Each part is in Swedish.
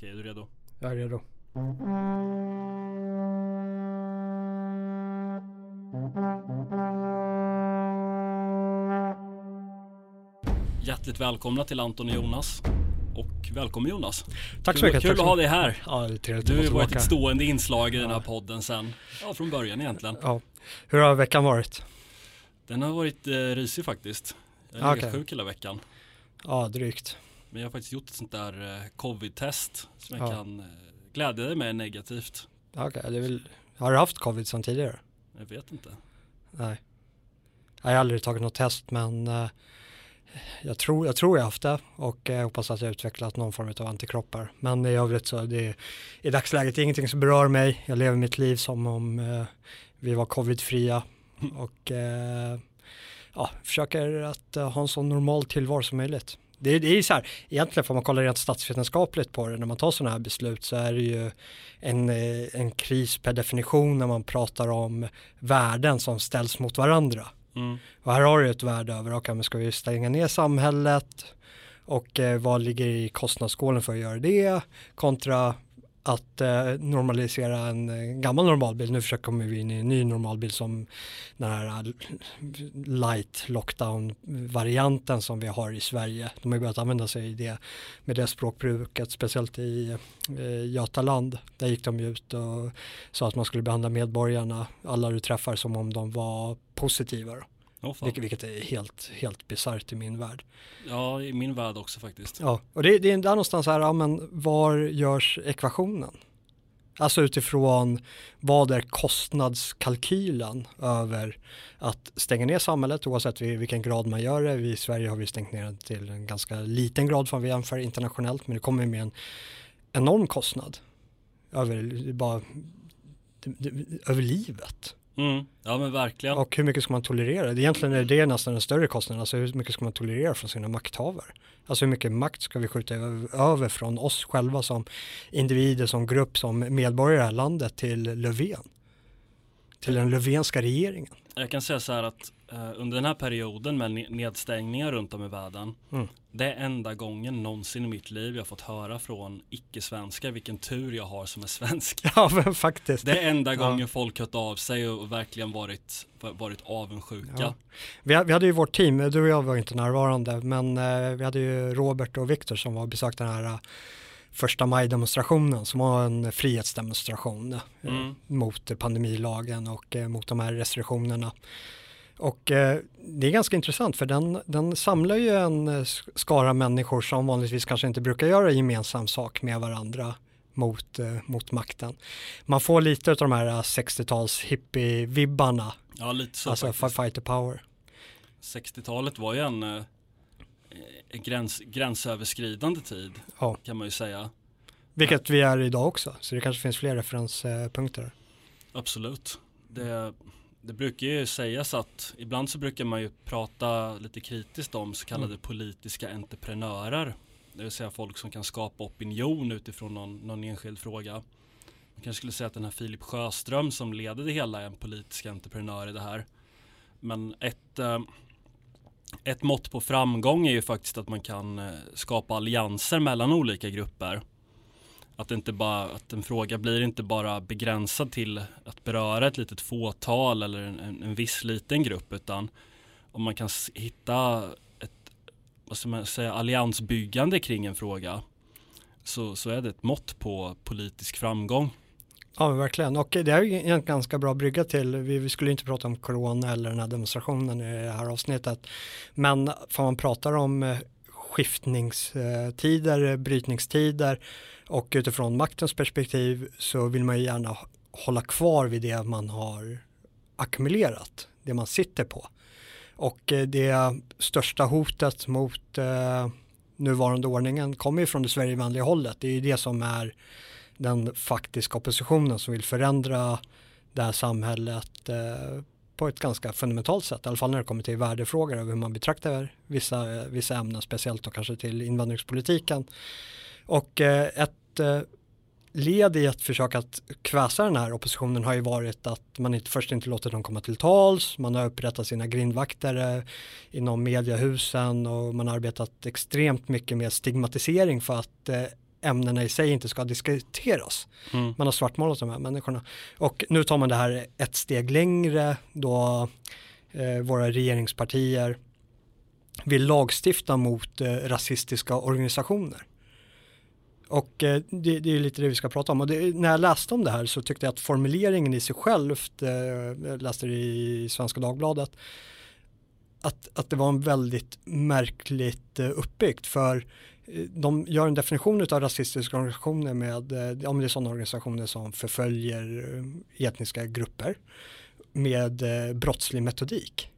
Okej, är du redo? Jag är redo. Hjärtligt välkomna till Anton och Jonas. Och välkommen Jonas. Tack så Kul- mycket. Kul så att ha dig här. Ja, det är trevligt Du har varit ett stående inslag i den här Ja. podden sen, ja från början egentligen. Ja. Hur har veckan varit? Den har varit eh, risig faktiskt. Jag är okej. okay. sjuk hela veckan. Ja, drygt. Men jag har faktiskt gjort ett sånt där eh, covid-test som jag Ja. kan eh, glädja dig med negativt. Är väl... Har du haft covid sedan tidigare? Jag vet inte. Nej. Jag har aldrig tagit något test men eh, jag, tror, jag tror jag haft det och jag hoppas att jag utvecklat någon form av antikroppar. Men i övrigt så det i dagsläget är ingenting som berör mig. Jag lever mitt liv som om vi var covidfria och ja, försöker att ha en så normal tillvaro som möjligt. Det, det är ju så här, egentligen får man kolla rent statsvetenskapligt på det, när man tar sådana här beslut så är det ju en, eh, en kris per definition när man pratar om värden som ställs mot varandra. Mm. Och här har du ett värde över, okej men ska vi stänga ner samhället och eh, vad ligger i kostnadsskålen för att göra det kontra att eh, normalisera en eh, gammal normalbild. Nu försöker vi in i en ny normalbild som den här eh, light lockdown varianten som vi har i Sverige. De har börjat använda sig i det med det språkbruket, speciellt i eh, Götaland. Där gick de ut och sa att man skulle behandla medborgarna, alla du träffar som om de var positiva. Då. Fan. Vilket, vilket är helt, helt bisarrt i min värld. Ja, i min värld också faktiskt. Ja, och det, det är där någonstans här, ja men var görs ekvationen? Alltså utifrån vad är kostnadskalkylen över att stänga ner samhället oavsett vi- vilken grad man gör det. Vi i Sverige har vi stängt ner till en ganska liten grad för vi jämför internationellt men det kommer med en enorm kostnad över, bara, över livet. Mm. Ja men verkligen. Och hur mycket ska man tolerera? Egentligen är det nästan den större kostnaden. Alltså hur mycket ska man tolerera från sina makthavare? Alltså hur mycket makt ska vi skjuta över- från oss själva som individer, som grupp, som medborgare i det här landet till Löfven? Till den Löfvenska regeringen. Jag kan säga så här att eh, under den här perioden med ne- nedstängningar runt om i världen. Mm. Det är enda gången någonsin i mitt liv jag fått höra från icke-svenskar vilken tur jag har som är svensk. Ja, men faktiskt. Det är enda Ja. gången folk hört av sig och verkligen varit, varit avundsjuka. Ja. Vi, vi hade ju vårt team, du och jag var inte närvarande, men eh, vi hade ju Robert och Viktor som var och besökte den här eh, första maj-demonstrationen som var en frihetsdemonstration eh, Mm. mot pandemilagen och eh, mot de här restriktionerna. Och eh, det är ganska intressant för den, den samlar ju en eh, skara människor som vanligtvis kanske inte brukar göra gemensam sak med varandra mot, eh, mot makten. Man får lite av de här eh, 60-tals hippie-vibbarna, Ja lite så alltså faktiskt. fighter power. 60-talet var ju en eh, en gräns, gränsöverskridande tid Ja. kan man ju säga. Vilket vi är idag också, så det kanske finns fler referenspunkter. Absolut. Det, det brukar ju sägas att ibland så brukar man ju prata lite kritiskt om så kallade Mm. politiska entreprenörer. Det vill säga folk som kan skapa opinion utifrån någon, någon enskild fråga. Man kanske skulle säga att den här Filip Sjöström som leder det hela är en politisk entreprenör i det här. Men ett, eh, ett mått på framgång är ju faktiskt att man kan eh, skapa allianser mellan olika grupper. Att, inte bara, att en fråga blir inte bara begränsad till att beröra ett litet fåtal eller en, en, en viss liten grupp utan om man kan hitta ett vad ska man säga, alliansbyggande kring en fråga så, så är det ett mått på politisk framgång. Ja, verkligen. Och det är en ganska bra brygga till, vi, vi skulle inte prata om corona eller den här demonstrationen i det här avsnittet, men för man pratar om eh, skiftningstider, brytningstider och utifrån maktens perspektiv så vill man ju gärna hålla kvar vid det man har ackumulerat, det man sitter på. Och eh, det största hotet mot eh, nuvarande ordningen kommer ju från det Sverigevänliga hållet. Det är ju det som är den faktiska oppositionen som vill förändra det här samhället eh, på ett ganska fundamentalt sätt, i alla fall när det kommer till värdefrågor över hur man betraktar vissa, vissa ämnen, speciellt då kanske till invandringspolitiken. Och eh, ett eh, led i att försöka att kväsa den här oppositionen har ju varit att man inte, först inte låter dem komma till tals, man har upprättat sina grindvakter eh, inom mediehusen och man har arbetat extremt mycket med stigmatisering för att eh, ämnena i sig inte ska diskuteras. Mm. Man har svartmålat de här människorna. Och nu tar man det här ett steg längre då eh, våra regeringspartier vill lagstifta mot eh, rasistiska organisationer. Och eh, det, det, är lite det vi ska prata om. Och det, när jag läste om det här så tyckte jag att formuleringen i sig självt, eh, jag läste det i Svenska Dagbladet, att, att det var en väldigt märkligt eh, uppbyggt. För de gör en definition av rasistiska organisationer med, eh, om det är sådana organisationer som förföljer eh, etniska grupper med brottslig metodik.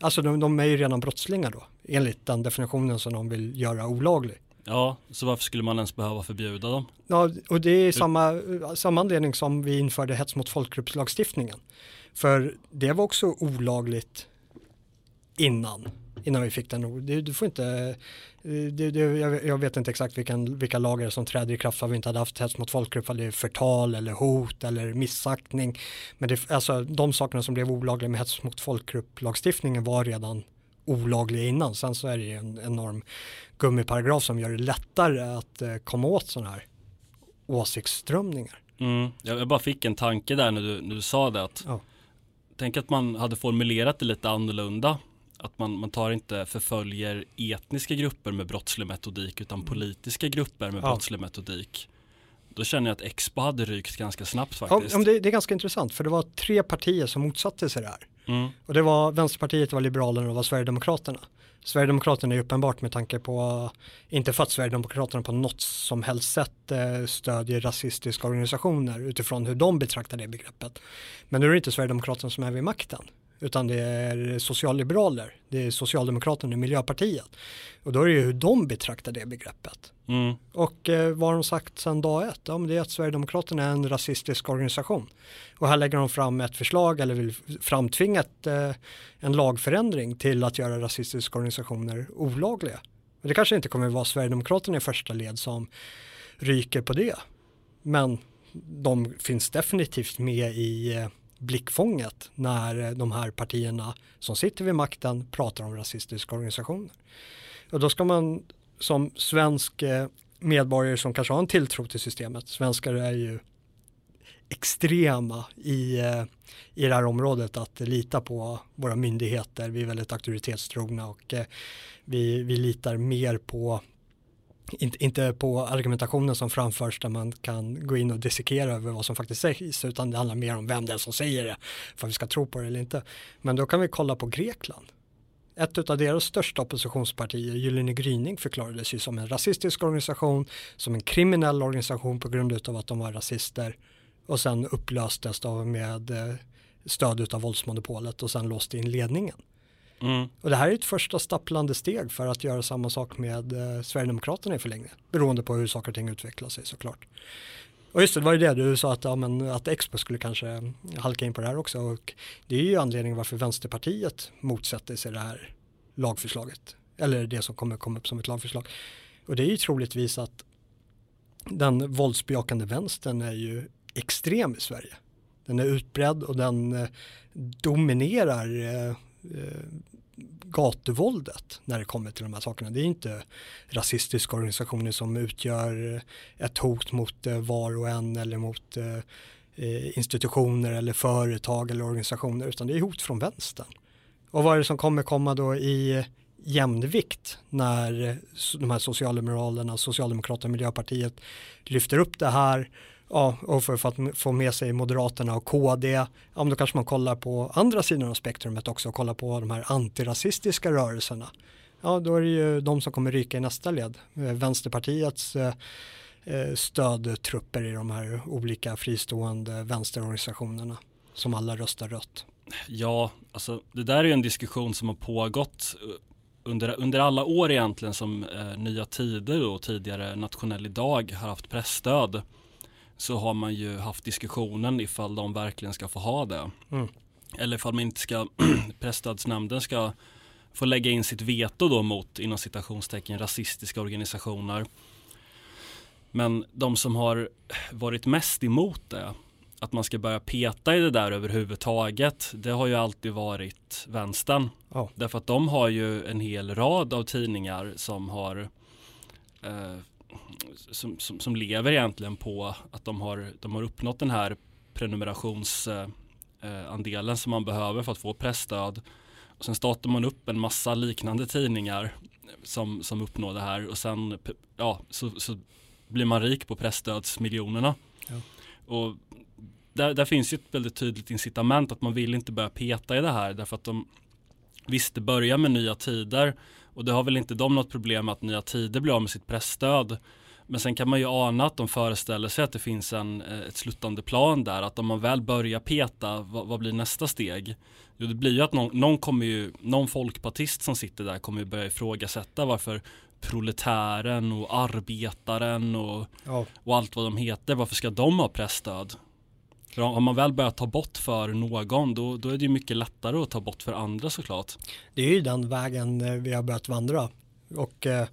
Alltså de, de är ju redan brottslingar då, enligt den definitionen som de vill göra olaglig. Ja, så varför skulle man ens behöva förbjuda dem? Ja, och det är samma, samma anledning som vi införde hets mot folkgruppslagstiftningen. För det var också olagligt innan, innan vi fick den. Du, du får inte, det, det, jag, jag, vet inte exakt vilken, vilka lagar som träder i kraft för vi inte hade haft hets mot folkgrupp, eller förtal eller hot eller missaktning. Men det, alltså, de sakerna som blev olagliga med hets mot folkgrupp-lagstiftningen var redan olagliga innan. Sen så är det ju en enorm gummiparagraf som gör det lättare att eh, komma åt sådana här åsiktsströmningar. Mm. Jag bara fick en tanke där när du, när du sa det. Att, ja. Tänk att man hade formulerat det lite annorlunda. Att man, man tar inte förföljer etniska grupper med brottslig metodik utan politiska grupper med ja. brottslig metodik. Då känner jag att Expo hade rykt ganska snabbt faktiskt. Ja, det, det, är ganska intressant för det var tre partier som motsatte sig det här. Mm. Och det var Vänsterpartiet, var Liberalerna och var Sverigedemokraterna. Sverigedemokraterna är uppenbart med tanke på, inte för att Sverigedemokraterna på något som helst sätt eh, stödjer rasistiska organisationer utifrån hur de betraktar det begreppet. Men nu är det inte Sverigedemokraterna som är vid makten utan det är socialliberaler, det är Socialdemokraterna och Miljöpartiet. Och då är det ju hur de betraktar det begreppet. Mm. Och eh, vad har de sagt sedan dag ett? Ja, men det är att Sverigedemokraterna är en rasistisk organisation. Och här lägger de fram ett förslag eller vill framtvinga ett, eh, en lagförändring till att göra rasistiska organisationer olagliga. Och det kanske inte kommer att vara Sverigedemokraterna i första led som ryker på det. Men de finns definitivt med i eh, blickfånget när eh, de här partierna som sitter vid makten pratar om rasistiska organisationer. Och då ska man som svensk eh, medborgare som kanske har en tilltro till systemet, svenskar är ju extrema i, eh, i det här området att lita på våra myndigheter. Vi är väldigt auktoritetstrogna och vi, vi litar mer på inte, inte på argumentationen som framförs där man kan gå in och dissekera över vad som faktiskt sägs utan det handlar mer om vem det är som säger det för att vi ska tro på det eller inte. Men då kan vi kolla på Grekland. Ett av deras största oppositionspartier, Gyllene gryning, förklarades ju som en rasistisk organisation, som en kriminell organisation på grund av att de var rasister och sen upplöstes de med eh, stöd av våldsmonopolet och sen låste in ledningen. Mm. Och det här är ett första stapplande steg för att göra samma sak med eh, Sverigedemokraterna i förlängningen. Beroende på hur saker och ting utvecklar sig såklart. Och just det, det var ju det du sa att, ja, men, att Expo skulle kanske halka in på det här också. Och det är ju anledningen varför Vänsterpartiet motsätter sig det här lagförslaget. Eller det som kommer komma upp som ett lagförslag. Och det är ju troligtvis att den våldsbejakande vänstern är ju extrem i Sverige. Den är utbredd och den eh, dominerar eh, eh, gatuvåldet när det kommer till de här sakerna. Det är inte rasistiska organisationer som utgör ett hot mot eh, var och en eller mot eh, eh institutioner eller företag eller organisationer utan det är hot från vänstern. Och vad är det som kommer komma då i jämnvikt när de här socialliberalerna, Socialdemokraterna och Miljöpartiet lyfter upp det här ja, och för, för, att få med sig Moderaterna och KD, ja, då kanske man kollar på andra sidan av spektrumet också och kollar på de här antirasistiska rörelserna. Ja, då är det ju de som kommer ryka i nästa led. Eh, Vänsterpartiets eh, eh, stödtrupper i de här olika fristående vänsterorganisationerna som alla röstar rött. Ja, alltså det där är ju en diskussion som har pågått eh, under, under alla år egentligen som eh, Nya Tider och tidigare Nationell Idag har haft pressstöd så har man ju haft diskussionen ifall de verkligen ska få ha det. Mm. Eller ifall man inte ska, presstödsnämnden ska få lägga in sitt veto då mot inom citationstecken rasistiska organisationer. Men de som har varit mest emot det, att man ska börja peta i det där överhuvudtaget, det har ju alltid varit vänstern. Oh. Därför att de har ju en hel rad av tidningar som har eh, som, som, som, lever egentligen på att de har, de har uppnått den här prenumerationsandelen eh, som man behöver för att få pressstöd. Och sen startar man upp en massa liknande tidningar som, som uppnår det här och sen ja, så, så blir man rik på pressstödsmiljonerna. Ja. Och där, där, finns ju ett väldigt tydligt incitament att man vill inte börja peta i det här därför att de visst det börjar med nya tider och det har väl inte de något problem att nya tider blir av med sitt pressstöd. Men sen kan man ju ana att de föreställer sig att det finns en, eh, ett sluttande plan där. Att om man väl börjar peta, vad, vad blir nästa steg? Jo, det blir ju att någon, någon, kommer ju, någon folkpartist som sitter där kommer ju börja ifrågasätta varför proletären och arbetaren och, ja. och allt vad de heter, varför ska de ha pressstöd? För om man väl börjar ta bort för någon då, då är det ju mycket lättare att ta bort för andra såklart. Det är ju den vägen eh, vi har börjat vandra och eh,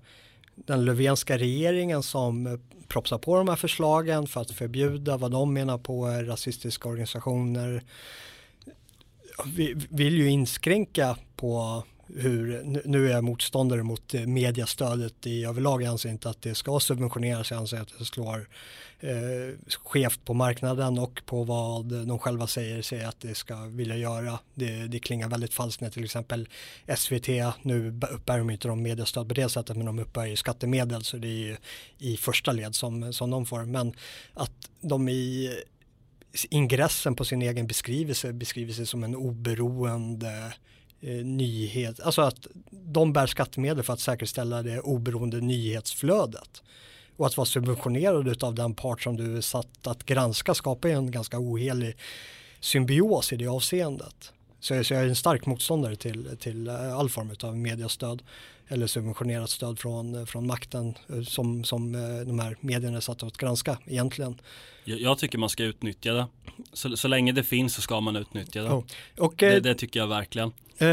den Löfvenska regeringen som eh, propsar på de här förslagen för att förbjuda vad de menar på är rasistiska organisationer vi vill ju inskränka på hur, nu är jag motståndare mot mediestödet mediastödet i överlag, jag anser inte att det ska subventioneras, jag anser att det slår eh, skevt på marknaden och på vad de själva säger, sig att det ska vilja göra. Det, det klingar väldigt falskt när till exempel SVT, nu uppbär de inte de mediestöd på det sättet men de uppbär ju skattemedel så det är ju i första led som, som de får. Men att de i ingressen på sin egen beskrivelse beskriver sig som en oberoende eh, nyhet, alltså att de bär skattemedel för att säkerställa det oberoende nyhetsflödet. Och att vara subventionerad av den part som du är satt att granska skapar en ganska ohelig symbios i det avseendet. Så jag, så jag är en stark motståndare till, till eh, all form av mediestöd eller subventionerat stöd från, från makten eh, som, som eh, de här medierna är satta att granska egentligen. Jag tycker man ska utnyttja det. Så, så länge det finns så ska man utnyttja det. Oh. Och, det, eh, det, tycker jag verkligen. Eh,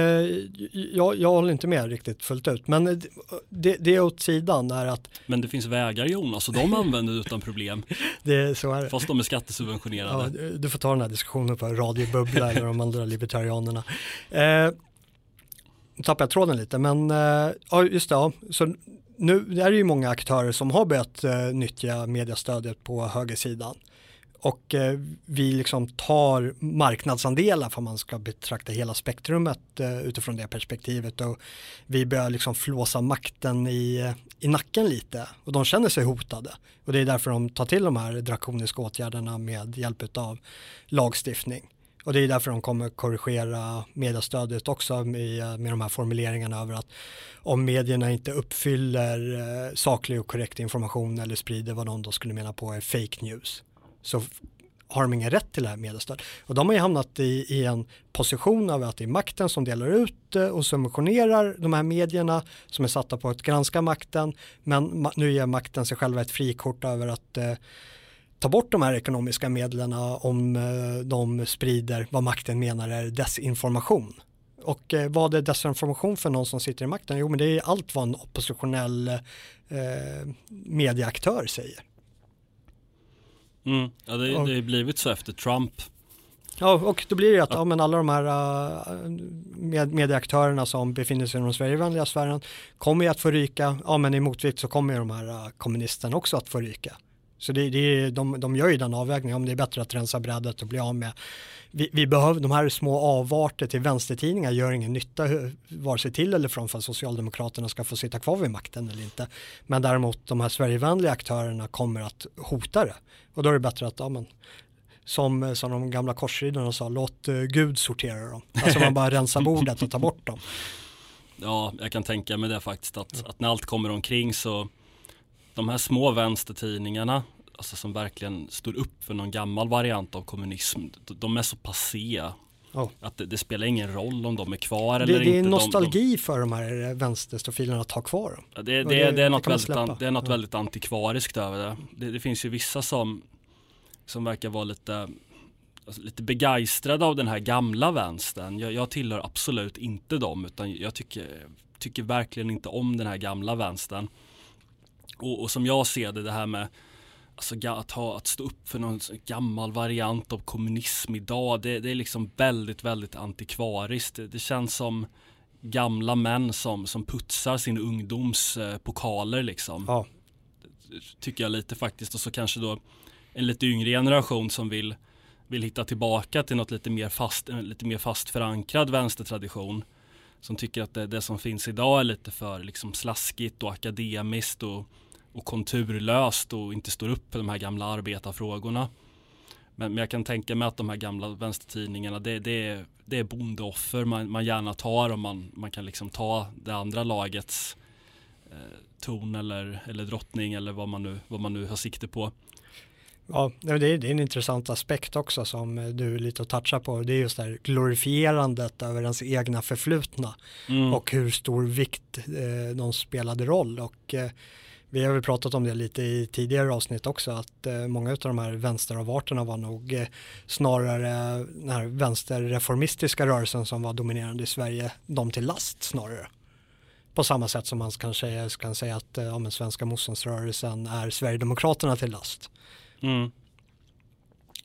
jag, jag håller inte med riktigt fullt ut. Men det, det åt sidan är att Men det finns vägar Jonas och de använder utan problem. det, så är det. Fast de är skattesubventionerade. Ja, du får ta den här diskussionen på Radio Bubbla eller de andra libertarianerna. Eh, nu tappade jag tråden lite men eh, ja just det, ja. så nu är det ju många aktörer som har börjat eh, nyttja mediestödet på högersidan. Och eh, vi liksom tar marknadsandelar för man ska betrakta hela spektrumet utifrån det perspektivet. Och vi börjar liksom flåsa makten i, i nacken lite och de känner sig hotade. Och det är därför de tar till de här drakoniska åtgärderna med hjälp av lagstiftning. Och det är därför de kommer korrigera mediestödet också med, eh, med de här formuleringarna över att om medierna inte uppfyller eh, saklig och korrekt information eller sprider vad de då skulle mena på är fake news så har de ingen rätt till det här mediestöd. Och de har ju hamnat i, i en position av att det är makten som delar ut eh, och subventionerar de här medierna som är satta på att granska makten. Men nu ger makten sig själva ett frikort över att eh, ta bort de här ekonomiska medlen om eh, de sprider vad makten menar är desinformation. Och eh, vad är desinformation för någon som sitter i makten? Jo men det är allt vad en oppositionell eh, medieaktör säger. Mm. Ja det, har blivit så efter Trump. Ja och då blir det att ja. ja men alla de här uh, med, medieaktörerna som befinner sig i den Sverigevänliga sfären kommer ju att få ryka, ja men i motvikt så kommer ju de här uh, kommunisterna också att få ryka. Så det, det, de, de gör ju den avvägningen, om det är bättre att rensa brädet och bli av med vi, vi, behöver, de här små avarter till vänstertidningar gör ingen nytta vare sig till eller från för att Socialdemokraterna ska få sitta kvar vid makten eller inte. Men däremot de här Sverigevänliga aktörerna kommer att hota det. Och då är det bättre att, ja men, som, som de gamla korsriddarna sa, låt uh, Gud sortera dem. Alltså man bara rensar bordet och tar bort dem. Ja, jag kan tänka mig det faktiskt att, att när allt kommer omkring så de här små vänstertidningarna alltså som verkligen står upp för någon gammal variant av kommunism, de är så passé. Oh. Att det, det, spelar ingen roll om de är kvar eller inte. Det är nostalgi de, de, för de här vänsterstofilerna att ha kvar dem. Det, det, det, är något, väldigt, an, det är något ja. väldigt antikvariskt över det. det. det. finns ju vissa som, som verkar vara lite, alltså, lite begeistrade av den här gamla vänstern. Jag, jag tillhör absolut inte dem utan jag tycker, tycker verkligen inte om den här gamla vänstern. Och, och som jag ser det, det här med Alltså att, ha, att stå upp för någon gammal variant av kommunism idag, det, det är liksom väldigt, väldigt antikvariskt. Det, det, känns som gamla män som, som putsar sin ungdoms eh, pokaler liksom. Ja. tycker jag lite faktiskt och så kanske då en lite yngre generation som vill vill hitta tillbaka till något lite mer fast, lite mer fast förankrad vänstertradition. Som tycker att det, det som finns idag är lite för liksom slaskigt och akademiskt och, och konturlöst och inte står upp för de här gamla arbetarfrågorna. Men, men jag kan tänka mig att de här gamla vänstertidningarna det, det, är, det är bondeoffer man, man gärna tar och man, man kan liksom ta det andra lagets eh, ton eller, eller drottning eller vad man, nu, vad man nu har sikte på. Ja, det är, det är en intressant aspekt också som du lite att toucha på. Det är just det här glorifierandet över ens egna förflutna mm. och hur stor vikt eh, de spelade roll. Och, eh, vi har väl pratat om det lite i tidigare avsnitt också, att eh, många av de här vänsteravarterna var nog eh, snarare den här vänsterreformistiska rörelsen som var dominerande i Sverige, de till last snarare. På samma sätt som man kanske kan säga att eh, ja, men svenska motståndsrörelsen är Sverigedemokraterna till last. Mm.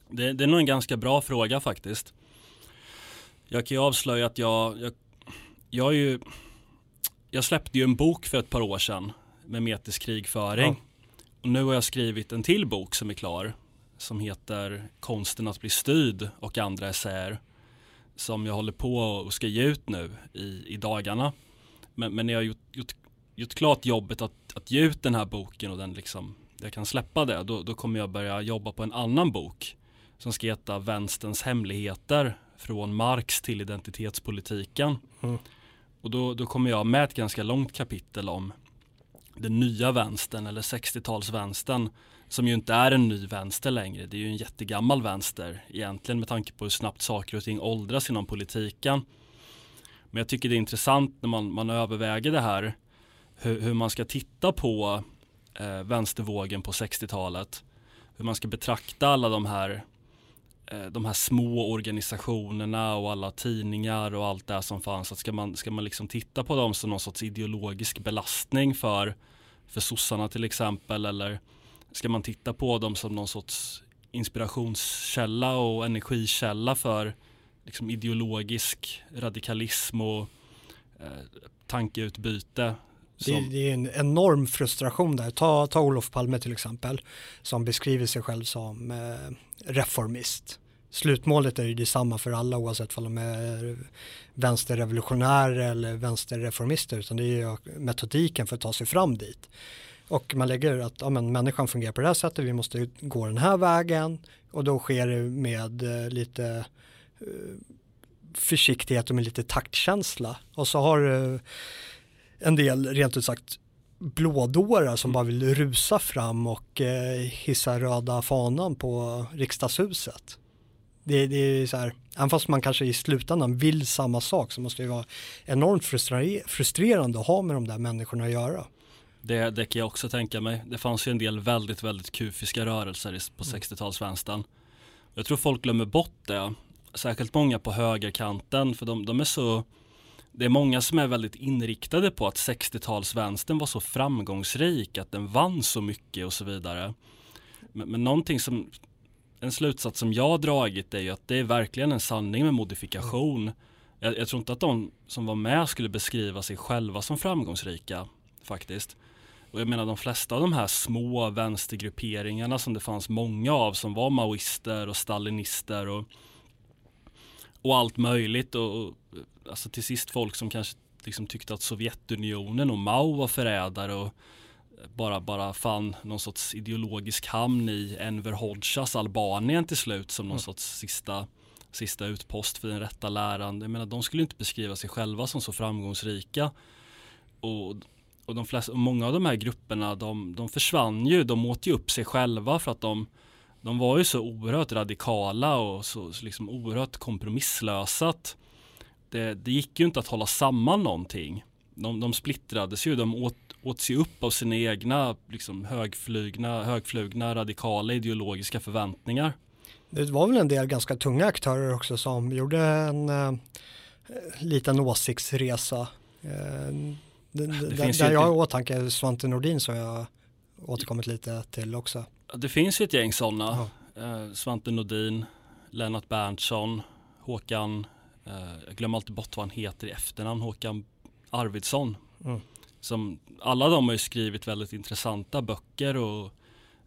Det, det, är nog en ganska bra fråga faktiskt. Jag kan ju avslöja att jag, jag, jag, ju, jag släppte ju en bok för ett par år sedan med metisk krigföring. Ja. Och nu har jag skrivit en till bok som är klar som heter Konsten att bli styrd och andra essäer som jag håller på och ska ge ut nu i, i dagarna. Men, men jag har gjort, gjort, gjort klart jobbet att, att ge ut den här boken och den liksom jag kan släppa det, då, då kommer jag börja jobba på en annan bok som ska heta Vänsterns hemligheter från Marx till identitetspolitiken. Mm. Och då, då kommer jag med ett ganska långt kapitel om den nya vänstern eller 60-talsvänstern som ju inte är en ny vänster längre. Det är ju en jättegammal vänster egentligen med tanke på hur snabbt saker och ting åldras inom politiken. Men jag tycker det är intressant när man, man överväger det här hur, hur man ska titta på eh, vänstervågen på 60-talet. Hur man ska betrakta alla de här, de här små organisationerna och alla tidningar och allt det som fanns. Att ska, man, ska man liksom titta på dem som någon sorts ideologisk belastning för, för sossarna till exempel eller ska man titta på dem som någon sorts inspirationskälla och energikälla för liksom ideologisk radikalism och eh, tankeutbyte det, det, är en enorm frustration där. Ta, ta Olof Palme till exempel som beskriver sig själv som eh, reformist. Slutmålet är ju detsamma för alla oavsett om de är vänsterrevolutionärer eller vänsterreformister utan det är ju metodiken för att ta sig fram dit. Och man lägger att ja, men, människan fungerar på det här sättet, vi måste gå den här vägen och då sker det med eh, lite eh, försiktighet och med lite taktkänsla. Och så har eh, en del rent ut sagt blådårar som bara vill rusa fram och eh, hissa röda fanan på riksdagshuset. Det, det, är så här, även fast man kanske i slutändan vill samma sak så måste det vara enormt frustrerande att ha med de där människorna att göra. Det, det kan jag också tänka mig. Det fanns ju en del väldigt, väldigt kufiska rörelser på 60-talsvänstern. Mm. Jag tror folk glömmer bort det. Särskilt många på högerkanten för de, de är så det är många som är väldigt inriktade på att 60-talsvänstern var så framgångsrik, att den vann så mycket och så vidare. Men, men någonting som, en slutsats som jag har dragit är ju att det är verkligen en sanning med modifikation. Jag, jag tror inte att de som var med skulle beskriva sig själva som framgångsrika faktiskt. Och jag menar de flesta av de här små vänstergrupperingarna som det fanns många av som var maoister och stalinister och, och allt möjligt och, alltså till sist folk som kanske liksom tyckte att Sovjetunionen och Mao var förrädare och bara, bara fann någon sorts ideologisk hamn i Enver Hoxhas Albanien till slut som någon mm. sorts sista, sista utpost för den rätta läran. Jag menar, de skulle inte beskriva sig själva som så framgångsrika. Och, och, de flesta, och många av de här grupperna de, de försvann ju, de åt ju upp sig själva för att de, de var ju så oerhört radikala och så, så liksom oerhört kompromisslösa det, det gick ju inte att hålla samman någonting. De, de splittrades ju, de åt, åt sig upp av sina egna liksom, högflygna, högflugna radikala ideologiska förväntningar. Det var väl en del ganska tunga aktörer också som gjorde en eh, liten åsiktsresa. Eh, det, det där, där jag har i åtanke Svante Nordin som jag återkommit lite till också. Det finns ju ett gäng sådana. Ja. Eh, Svante Nordin, Lennart Berntsson, Håkan Eh, jag glömmer alltid bort vad han heter i efternamn, Håkan Arvidsson. Mm. Som, alla de har ju skrivit väldigt intressanta böcker och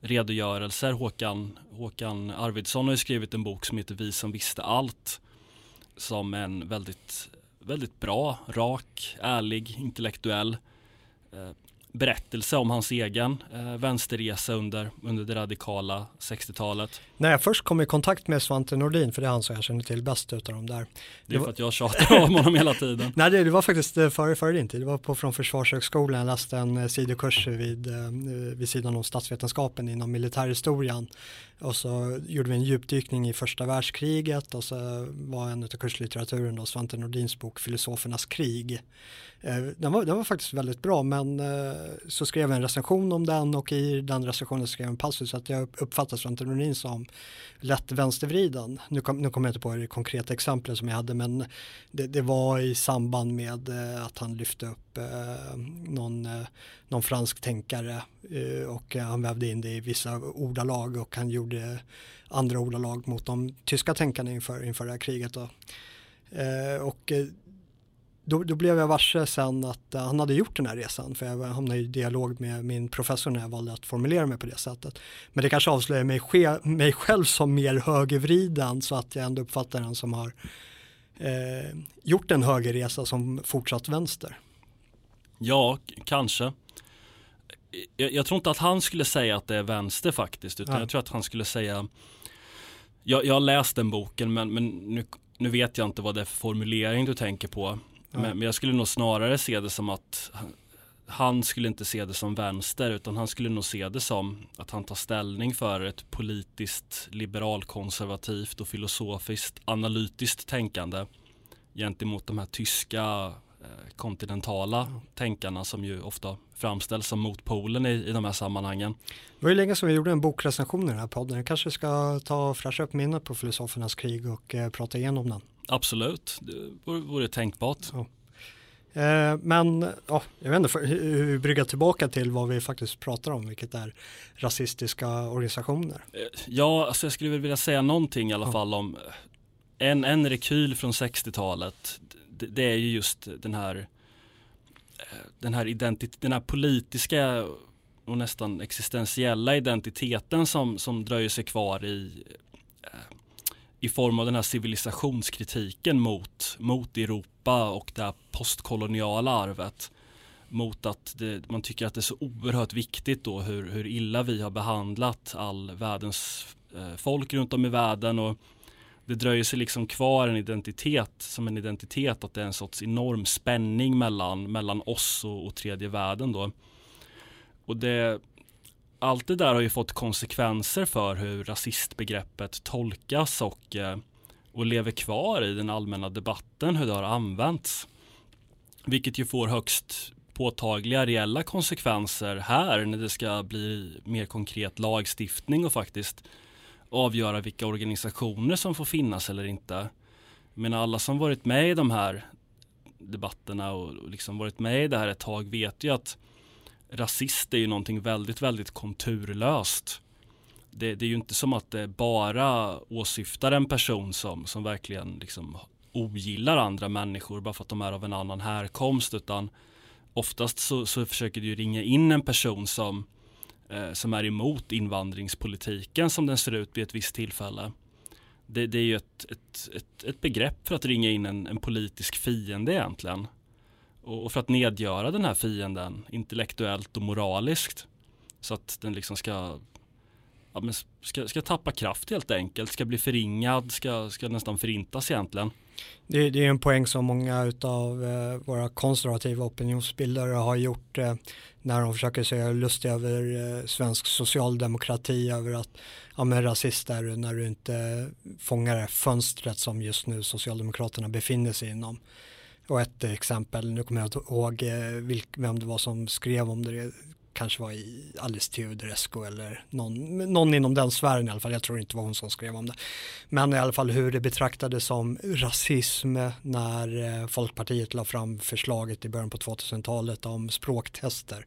redogörelser. Håkan, Håkan Arvidsson har ju skrivit en bok som heter Vi som visste allt. Som en väldigt, väldigt bra, rak, ärlig, intellektuell eh, berättelse om hans egen eh, vänsterresa under, under det radikala 60-talet. När jag först kom i kontakt med Svante Nordin, för det är han som jag känner till bäst utav dem där. Det är för att jag tjatar om honom hela tiden. Nej, det, det var faktiskt eh, före, före din tid. Det var på, från Försvarshögskolan. Jag läste en eh, sidokurs vid, eh, vid sidan om statsvetenskapen inom militärhistorien. Och så gjorde vi en djupdykning i första världskriget och så var en av kurslitteraturen då Svante Nordins bok Filosofernas krig. Eh, den var, den var faktiskt väldigt bra men eh, så skrev jag en recension om den och i den recensionen skrev jag en passus att jag uppfattar Svante Nordin som lätt vänstervriden. Nu, kom, nu kommer jag inte på det konkreta exemplet som jag hade men det, det var i samband med eh, att han lyfte upp eh, någon, eh, någon fransk tänkare eh, och eh, han vävde in det i vissa ordalag och han gjorde andra ordalag mot de tyska tänkarna inför, inför det här kriget. Då. Eh, och eh, då, då, blev jag varse sen att uh, han hade gjort den här resan för jag hamnade i dialog med min professor när jag valde att formulera mig på det sättet. Men det kanske avslöjar mig, mig själv som mer högervriden så att jag ändå uppfattar den som har eh, gjort en högerresa som fortsatt vänster. Ja, kanske. Jag, jag, tror inte att han skulle säga att det är vänster faktiskt utan ja. jag tror att han skulle säga jag, jag har läst den boken men, men nu, nu vet jag inte vad det är för formulering du tänker på. Men, men, jag skulle nog snarare se det som att han skulle inte se det som vänster utan han skulle nog se det som att han tar ställning för ett politiskt liberalkonservativt och filosofiskt analytiskt tänkande gentemot de här tyska eh, kontinentala tänkarna som ju ofta framställs som motpolen i, i de här sammanhangen. Det var ju länge sedan vi gjorde en bokrecension i den här podden. Jag kanske ska ta och fräscha upp minnet på filosofernas krig och eh, prata igenom den. Absolut, det vore, tänkbart. Ja. Eh, men ja, jag vet inte hur vi bryggar tillbaka till vad vi faktiskt pratar om, vilket är rasistiska organisationer. Eh, ja, alltså jag skulle vilja säga någonting i alla ja. fall om eh, en, en rekyl från 60-talet. Det, det, är ju just den här den här, identitet, den här politiska och nästan existentiella identiteten som, som dröjer sig kvar i i form av den här civilisationskritiken mot, mot Europa och det här postkoloniala arvet. Mot att det, man tycker att det är så oerhört viktigt då hur, hur illa vi har behandlat all världens eh, folk runt om i världen och det dröjer sig liksom kvar en identitet som en identitet att det är en sorts enorm spänning mellan, mellan oss och, och tredje världen då. Och det, allt det där har ju fått konsekvenser för hur rasistbegreppet tolkas och, eh, och lever kvar i den allmänna debatten, hur det har använts. Vilket ju får högst påtagliga reella konsekvenser här när det ska bli mer konkret lagstiftning och faktiskt avgöra vilka organisationer som får finnas eller inte. Men alla som varit med i de här debatterna och liksom varit med i det här ett tag vet ju att rasist är ju någonting väldigt, väldigt konturlöst. Det, det, är ju inte som att det bara åsyftar en person som, som verkligen liksom ogillar andra människor bara för att de är av en annan härkomst utan oftast så, så försöker du ringa in en person som, eh, som är emot invandringspolitiken som den ser ut vid ett visst tillfälle. Det, det är ju ett, ett, ett, ett, begrepp för att ringa in en, en politisk fiende egentligen och för att nedgöra den här fienden intellektuellt och moraliskt. Så att den liksom ska, ja, men ska, ska tappa kraft helt enkelt, ska bli förringad, ska, ska nästan förintas egentligen. Det, det är en poäng som många av eh, våra konservativa opinionsbildare har gjort eh, när de försöker säga lustiga över eh, svensk socialdemokrati över att ja, men rasist är du när du inte fångar det fönstret som just nu Socialdemokraterna befinner sig inom. Och ett exempel, nu kommer jag inte ihåg eh, vilk, vem det var som skrev om det, kanske var i Alice Teodorescu eller någon, någon inom den sfären i alla fall, jag tror inte det var hon som skrev om det. Men i alla fall hur det betraktades som rasism när eh, Folkpartiet la fram förslaget i början på 2000-talet om språktester.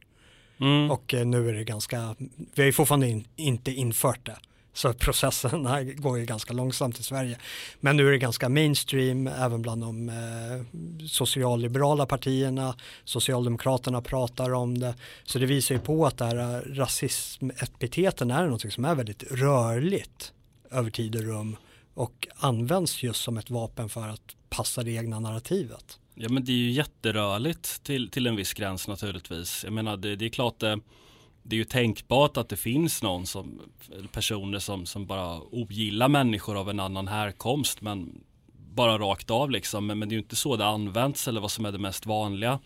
Mm. Och eh, nu är det ganska, vi har ju fortfarande in, inte infört det. Så processen här går ju ganska långsamt i Sverige. Men nu är det ganska mainstream även bland de eh, socialliberala partierna. Socialdemokraterna pratar om det. Så det visar ju på att det här eh, rasismepiteten är något som är väldigt rörligt över tid och rum och används just som ett vapen för att passa det egna narrativet. Ja men det är ju jätterörligt till, till en viss gräns naturligtvis. Jag menar det, det är klart det, det är ju tänkbart att det finns någon som personer som, som bara ogillar människor av en annan härkomst men bara rakt av liksom. Men, men det är ju inte så det används eller vad som är det mest vanliga.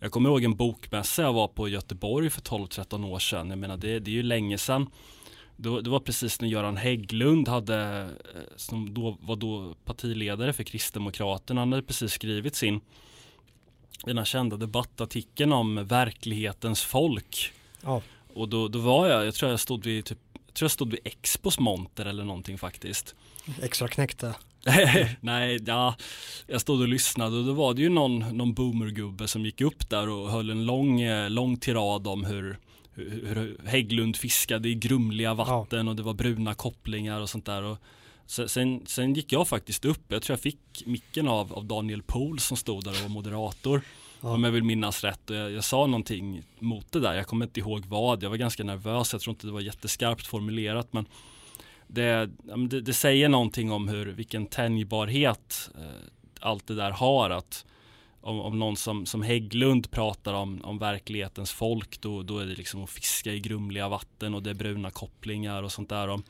Jag kommer ihåg en bokmässa jag var på i Göteborg för 12-13 år sedan. Jag menar det, det är ju länge sedan. Det, det var precis när Göran Hägglund hade, eh, som då var då partiledare för Kristdemokraterna, han hade precis skrivit sin den här kända debattartikeln om verklighetens folk. Ja. Och då, då var jag, jag tror jag stod vid typ, jag tror jag stod vid Expos monter eller någonting faktiskt. Extra knäckte. Nej, ja, jag stod och lyssnade och då var det ju någon, någon boomergubbe som gick upp där och höll en lång, eh, lång tirad om hur hur Hägglund fiskade i grumliga vatten ja. och det var bruna kopplingar och sånt där. Och sen, sen gick jag faktiskt upp, jag tror jag fick micken av, av Daniel Pohl som stod där och var moderator. Ja. Om jag vill minnas rätt. Och jag, jag, sa någonting mot det där, jag kommer inte ihåg vad, jag var ganska nervös, jag tror inte det var jätteskarpt formulerat men det, det, det säger någonting om hur, vilken tänjbarhet eh, allt det där har. Att om, om någon som, som Hägglund pratar om, om verklighetens folk då, då är det liksom att fiska i grumliga vatten och det är bruna kopplingar och sånt där. Om,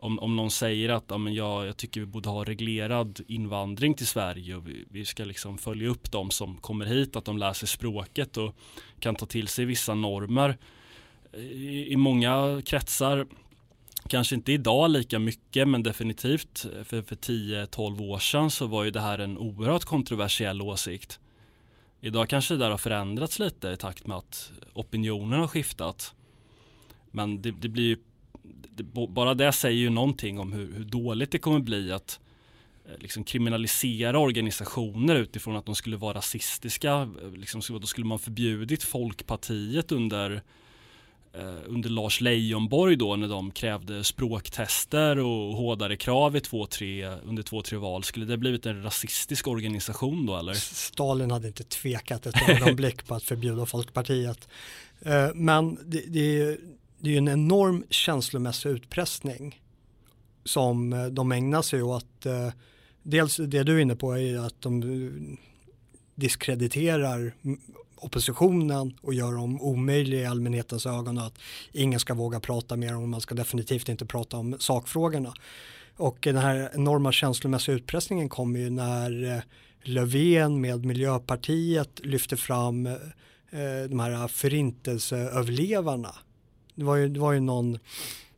om, om någon säger att ja, men jag, jag tycker vi borde ha reglerad invandring till Sverige och vi, vi ska liksom följa upp de som kommer hit, att de lär sig språket och kan ta till sig vissa normer. I, i många kretsar Kanske inte idag lika mycket men definitivt för, för 10-12 år sedan så var ju det här en oerhört kontroversiell åsikt. Idag kanske det där har förändrats lite i takt med att opinionen har skiftat. Men det, det blir ju, det, bara det säger ju någonting om hur, hur dåligt det kommer bli att eh, liksom kriminalisera organisationer utifrån att de skulle vara rasistiska. Eh, liksom, då skulle man förbjudit Folkpartiet under Eh, under Lars Leijonborg då när de krävde språktester och hårdare krav i två, tre, under två, tre val. Skulle det blivit en rasistisk organisation då eller? Stalin hade inte tvekat ett ögonblick på att förbjuda Folkpartiet. Eh, men det, det, är, det är ju en enorm känslomässig utpressning som eh, de ägnar sig åt. Eh, dels det du är inne på är att de eh, diskrediterar oppositionen och gör dem omöjliga i allmänhetens ögon och att ingen ska våga prata mer om, man ska definitivt inte prata om sakfrågorna. Och den här enorma känslomässiga utpressningen kommer ju när Löfven med Miljöpartiet lyfter fram de här förintelseöverlevarna. Det var ju, det var ju någon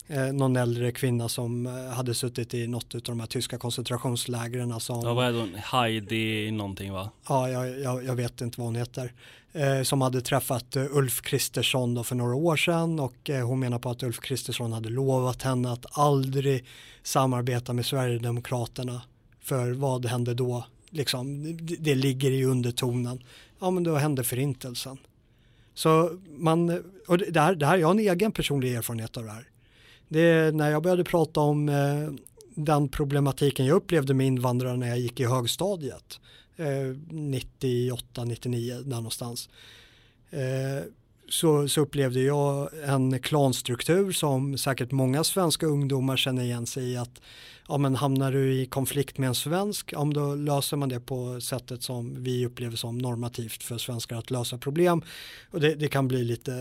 eh, någon äldre kvinna som eh, hade suttit i något av de här tyska koncentrationslägren. Som, ja, vad är det? Heidi någonting va? Ja, jag, jag, jag vet inte vad hon heter. Eh, som hade träffat eh, Ulf Kristersson för några år sedan och eh, hon menar på att Ulf Kristersson hade lovat henne att aldrig samarbeta med Sverigedemokraterna. För vad hände då? Liksom, det, det ligger i undertonen. Ja, men då hände förintelsen. Så man, och det här, det här, jag har en egen personlig erfarenhet av det här. Det när jag började prata om eh, den problematiken jag upplevde med invandrare när jag gick i högstadiet, eh, 98, 99 där någonstans, eh, så, så, upplevde jag en klanstruktur som säkert många svenska ungdomar känner igen sig i att ja, men hamnar du i konflikt med en svensk, ja, då löser man det på sättet som vi upplever som normativt för svenskar att lösa problem. Och det, det kan bli lite,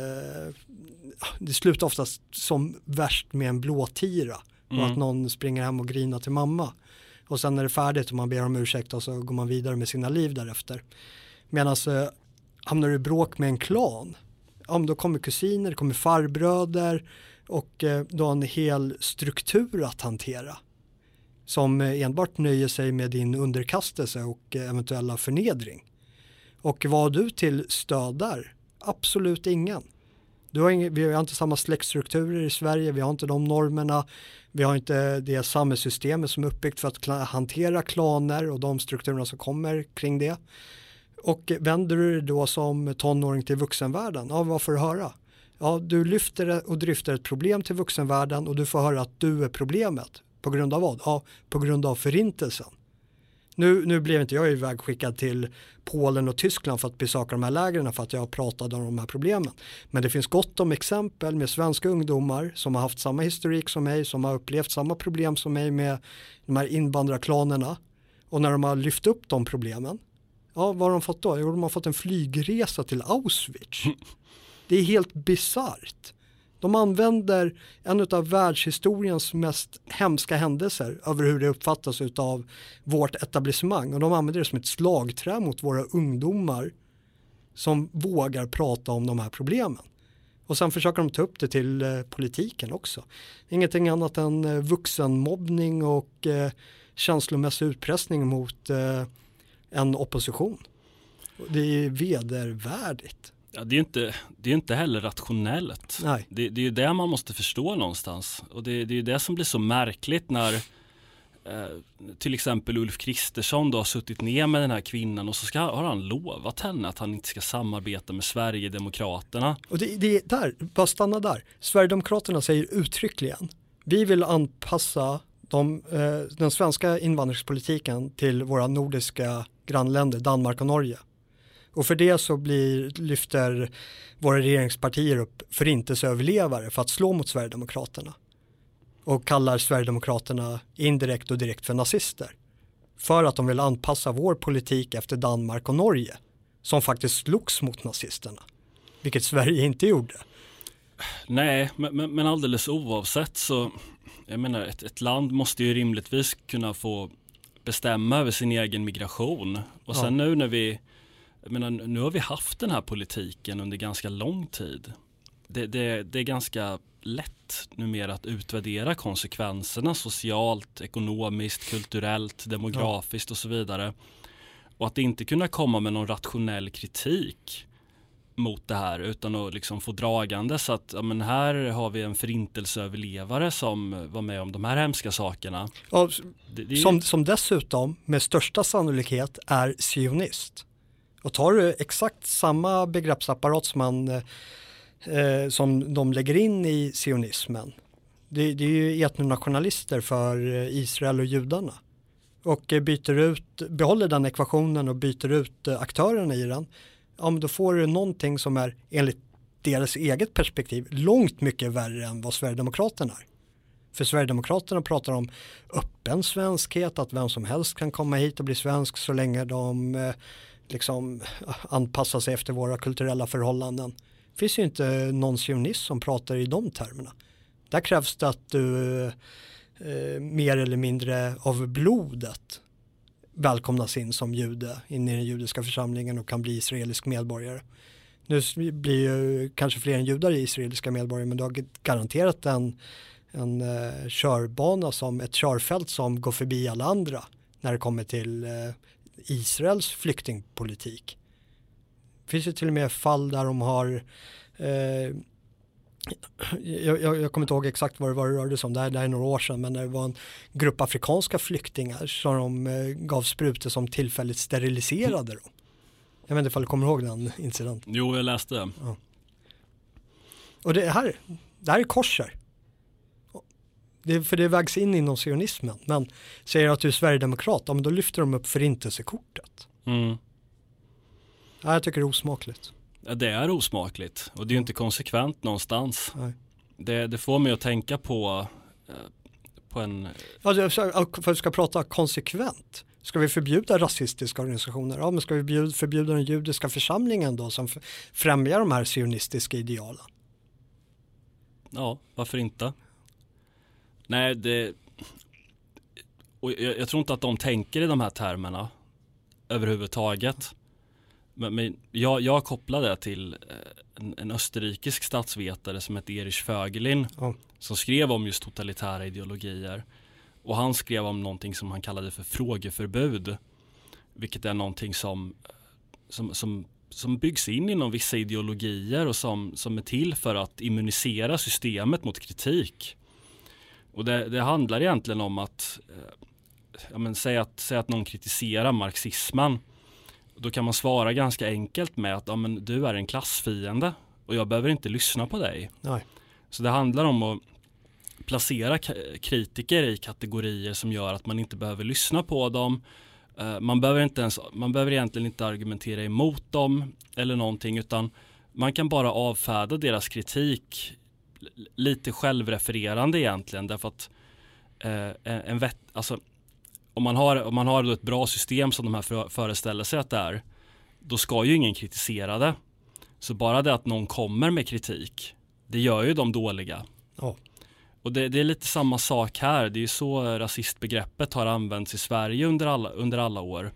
det slutar oftast som värst med en blåtira mm. och att någon springer hem och grinar till mamma. Och sen är det färdigt och man ber om ursäkt och så går man vidare med sina liv därefter. Medan eh, hamnar du i bråk med en klan, ja, då kommer kusiner, det kommer farbröder och eh, då en hel struktur att hantera som enbart nöjer sig med din underkastelse och eventuella förnedring. Och vad du till stöd där? Absolut ingen. Du har ingen, vi har inte samma släktstrukturer i Sverige, vi har inte de normerna, vi har inte det samhällssystemet som är uppbyggt för att hantera klaner och de strukturerna som kommer kring det. Och vänder du dig då som tonåring till vuxenvärlden, ja vad får du höra? Ja, du lyfter och dryftar ett problem till vuxenvärlden och du får höra att du är problemet. På grund av vad? Ja, på grund av förintelsen. Nu, nu blev inte jag ivägskickad till Polen och Tyskland för att besöka de här lägren för att jag pratade om de här problemen. Men det finns gott om exempel med svenska ungdomar som har haft samma historik som mig, som har upplevt samma problem som mig med de här invandrarklanerna. Och när de har lyft upp de problemen, ja vad har de fått då? Jo, de har fått en flygresa till Auschwitz. Det är helt bisarrt. De använder en av världshistoriens mest hemska händelser över hur det uppfattas av vårt etablissemang och de använder det som ett slagträ mot våra ungdomar som vågar prata om de här problemen. Och sen försöker de ta upp det till eh, politiken också. Ingenting annat än eh, vuxenmobbning och eh, känslomässig utpressning mot eh, en opposition. Det är vedervärdigt. Ja, det är inte, det är inte heller rationellt. Nej. Det, det är ju det man måste förstå någonstans. Och det, det är ju det som blir så märkligt när eh, till exempel Ulf Kristersson då har suttit ner med den här kvinnan och så ska, har han lovat henne att han inte ska samarbeta med Sverigedemokraterna. Och det, det där, bara stanna där. Sverigedemokraterna säger uttryckligen, vi vill anpassa de, eh, den svenska invandringspolitiken till våra nordiska grannländer, Danmark och Norge. Och för det så blir, lyfter våra regeringspartier upp förintelseöverlevare för att slå mot Sverigedemokraterna. Och kallar Sverigedemokraterna indirekt och direkt för nazister. För att de vill anpassa vår politik efter Danmark och Norge. Som faktiskt slogs mot nazisterna. Vilket Sverige inte gjorde. Nej, men, men alldeles oavsett så, jag menar ett, ett land måste ju rimligtvis kunna få bestämma över sin egen migration. Och sen ja. nu när vi jag menar, nu har vi haft den här politiken under ganska lång tid. Det, det, det är ganska lätt numera att utvärdera konsekvenserna socialt, ekonomiskt, kulturellt, demografiskt ja. och så vidare. Och att inte kunna komma med någon rationell kritik mot det här utan att liksom få dragande så att ja, men här har vi en förintelseöverlevare som var med om de här hemska sakerna. Ja, det, det... Som, som dessutom med största sannolikhet är sionist. Och tar du exakt samma begreppsapparat som, man, eh, som de lägger in i sionismen. Det, det är ju etnonationalister för eh, Israel och judarna. Och eh, byter ut, behåller den ekvationen och byter ut eh, aktörerna i den. Ja men då får du någonting som är enligt deras eget perspektiv långt mycket värre än vad Sverigedemokraterna är. För Sverigedemokraterna pratar om öppen svenskhet, att vem som helst kan komma hit och bli svensk så länge de eh, liksom eh, anpassa sig efter våra kulturella förhållanden. Det finns ju inte någon sionist som pratar i de termerna. Där krävs det att du eh, mer eller mindre av blodet välkomnas in som jude in i den judiska församlingen och kan bli israelisk medborgare. Nu blir ju kanske fler än judar israeliska medborgare men du har garanterat en, en eh, körbana som ett körfält som går förbi alla andra när det kommer till eh, Israels flyktingpolitik. Det finns ju till och med fall där de har eh, jag, jag, jag, kommer inte ihåg exakt vad det var det rörde sig om, det här, det här är några år sedan, men det var en grupp afrikanska flyktingar som de eh, gav sprutor som tillfälligt steriliserade dem. Jag vet inte ifall du kommer ihåg den incidenten? Jo, jag läste. Ja. Och det här, det här är korser. Det, för det vägs in inom sionismen. Men säger att du är sverigedemokrat, ja, men då lyfter de upp förintelsekortet. Mm. Ja, jag tycker det är osmakligt. Ja, det är osmakligt och det är ju inte konsekvent någonstans. Det, det, får mig att tänka på, eh, på en... Ja, för att vi ska prata konsekvent. Ska vi förbjuda rasistiska organisationer? Ja, men ska vi förbjuda den judiska församlingen då som främjar de här sionistiska idealen? Ja, varför inte? Nej, det... Och jag, jag, tror inte att de tänker i de här termerna överhuvudtaget. Men, men jag, jag kopplar det till eh, en, en österrikisk statsvetare som heter Erich Fögelin oh. som skrev om just totalitära ideologier. Och han skrev om någonting som han kallade för frågeförbud. Vilket är någonting som, som, som, som byggs in inom vissa ideologier och som, som är till för att immunisera systemet mot kritik. Och det, det handlar egentligen om att, eh, ja, men, säg att, säg att någon kritiserar marxismen. Då kan man svara ganska enkelt med att ja, men, du är en klassfiende. och jag behöver inte lyssna på dig. Nej. Så det handlar om att placera kritiker i kategorier som gör att man inte behöver lyssna på dem. Eh, man behöver, inte ens, man behöver egentligen inte argumentera emot dem eller någonting utan man kan bara avfärda deras kritik lite självrefererande egentligen därför att eh, en vet, alltså, om man har, om man har ett bra system som de här föreställer sig att det är då ska ju ingen kritisera det. Så bara det att någon kommer med kritik det gör ju de dåliga. Oh. Och det, det, är lite samma sak här. Det är ju så rasistbegreppet har använts i Sverige under alla, under alla år.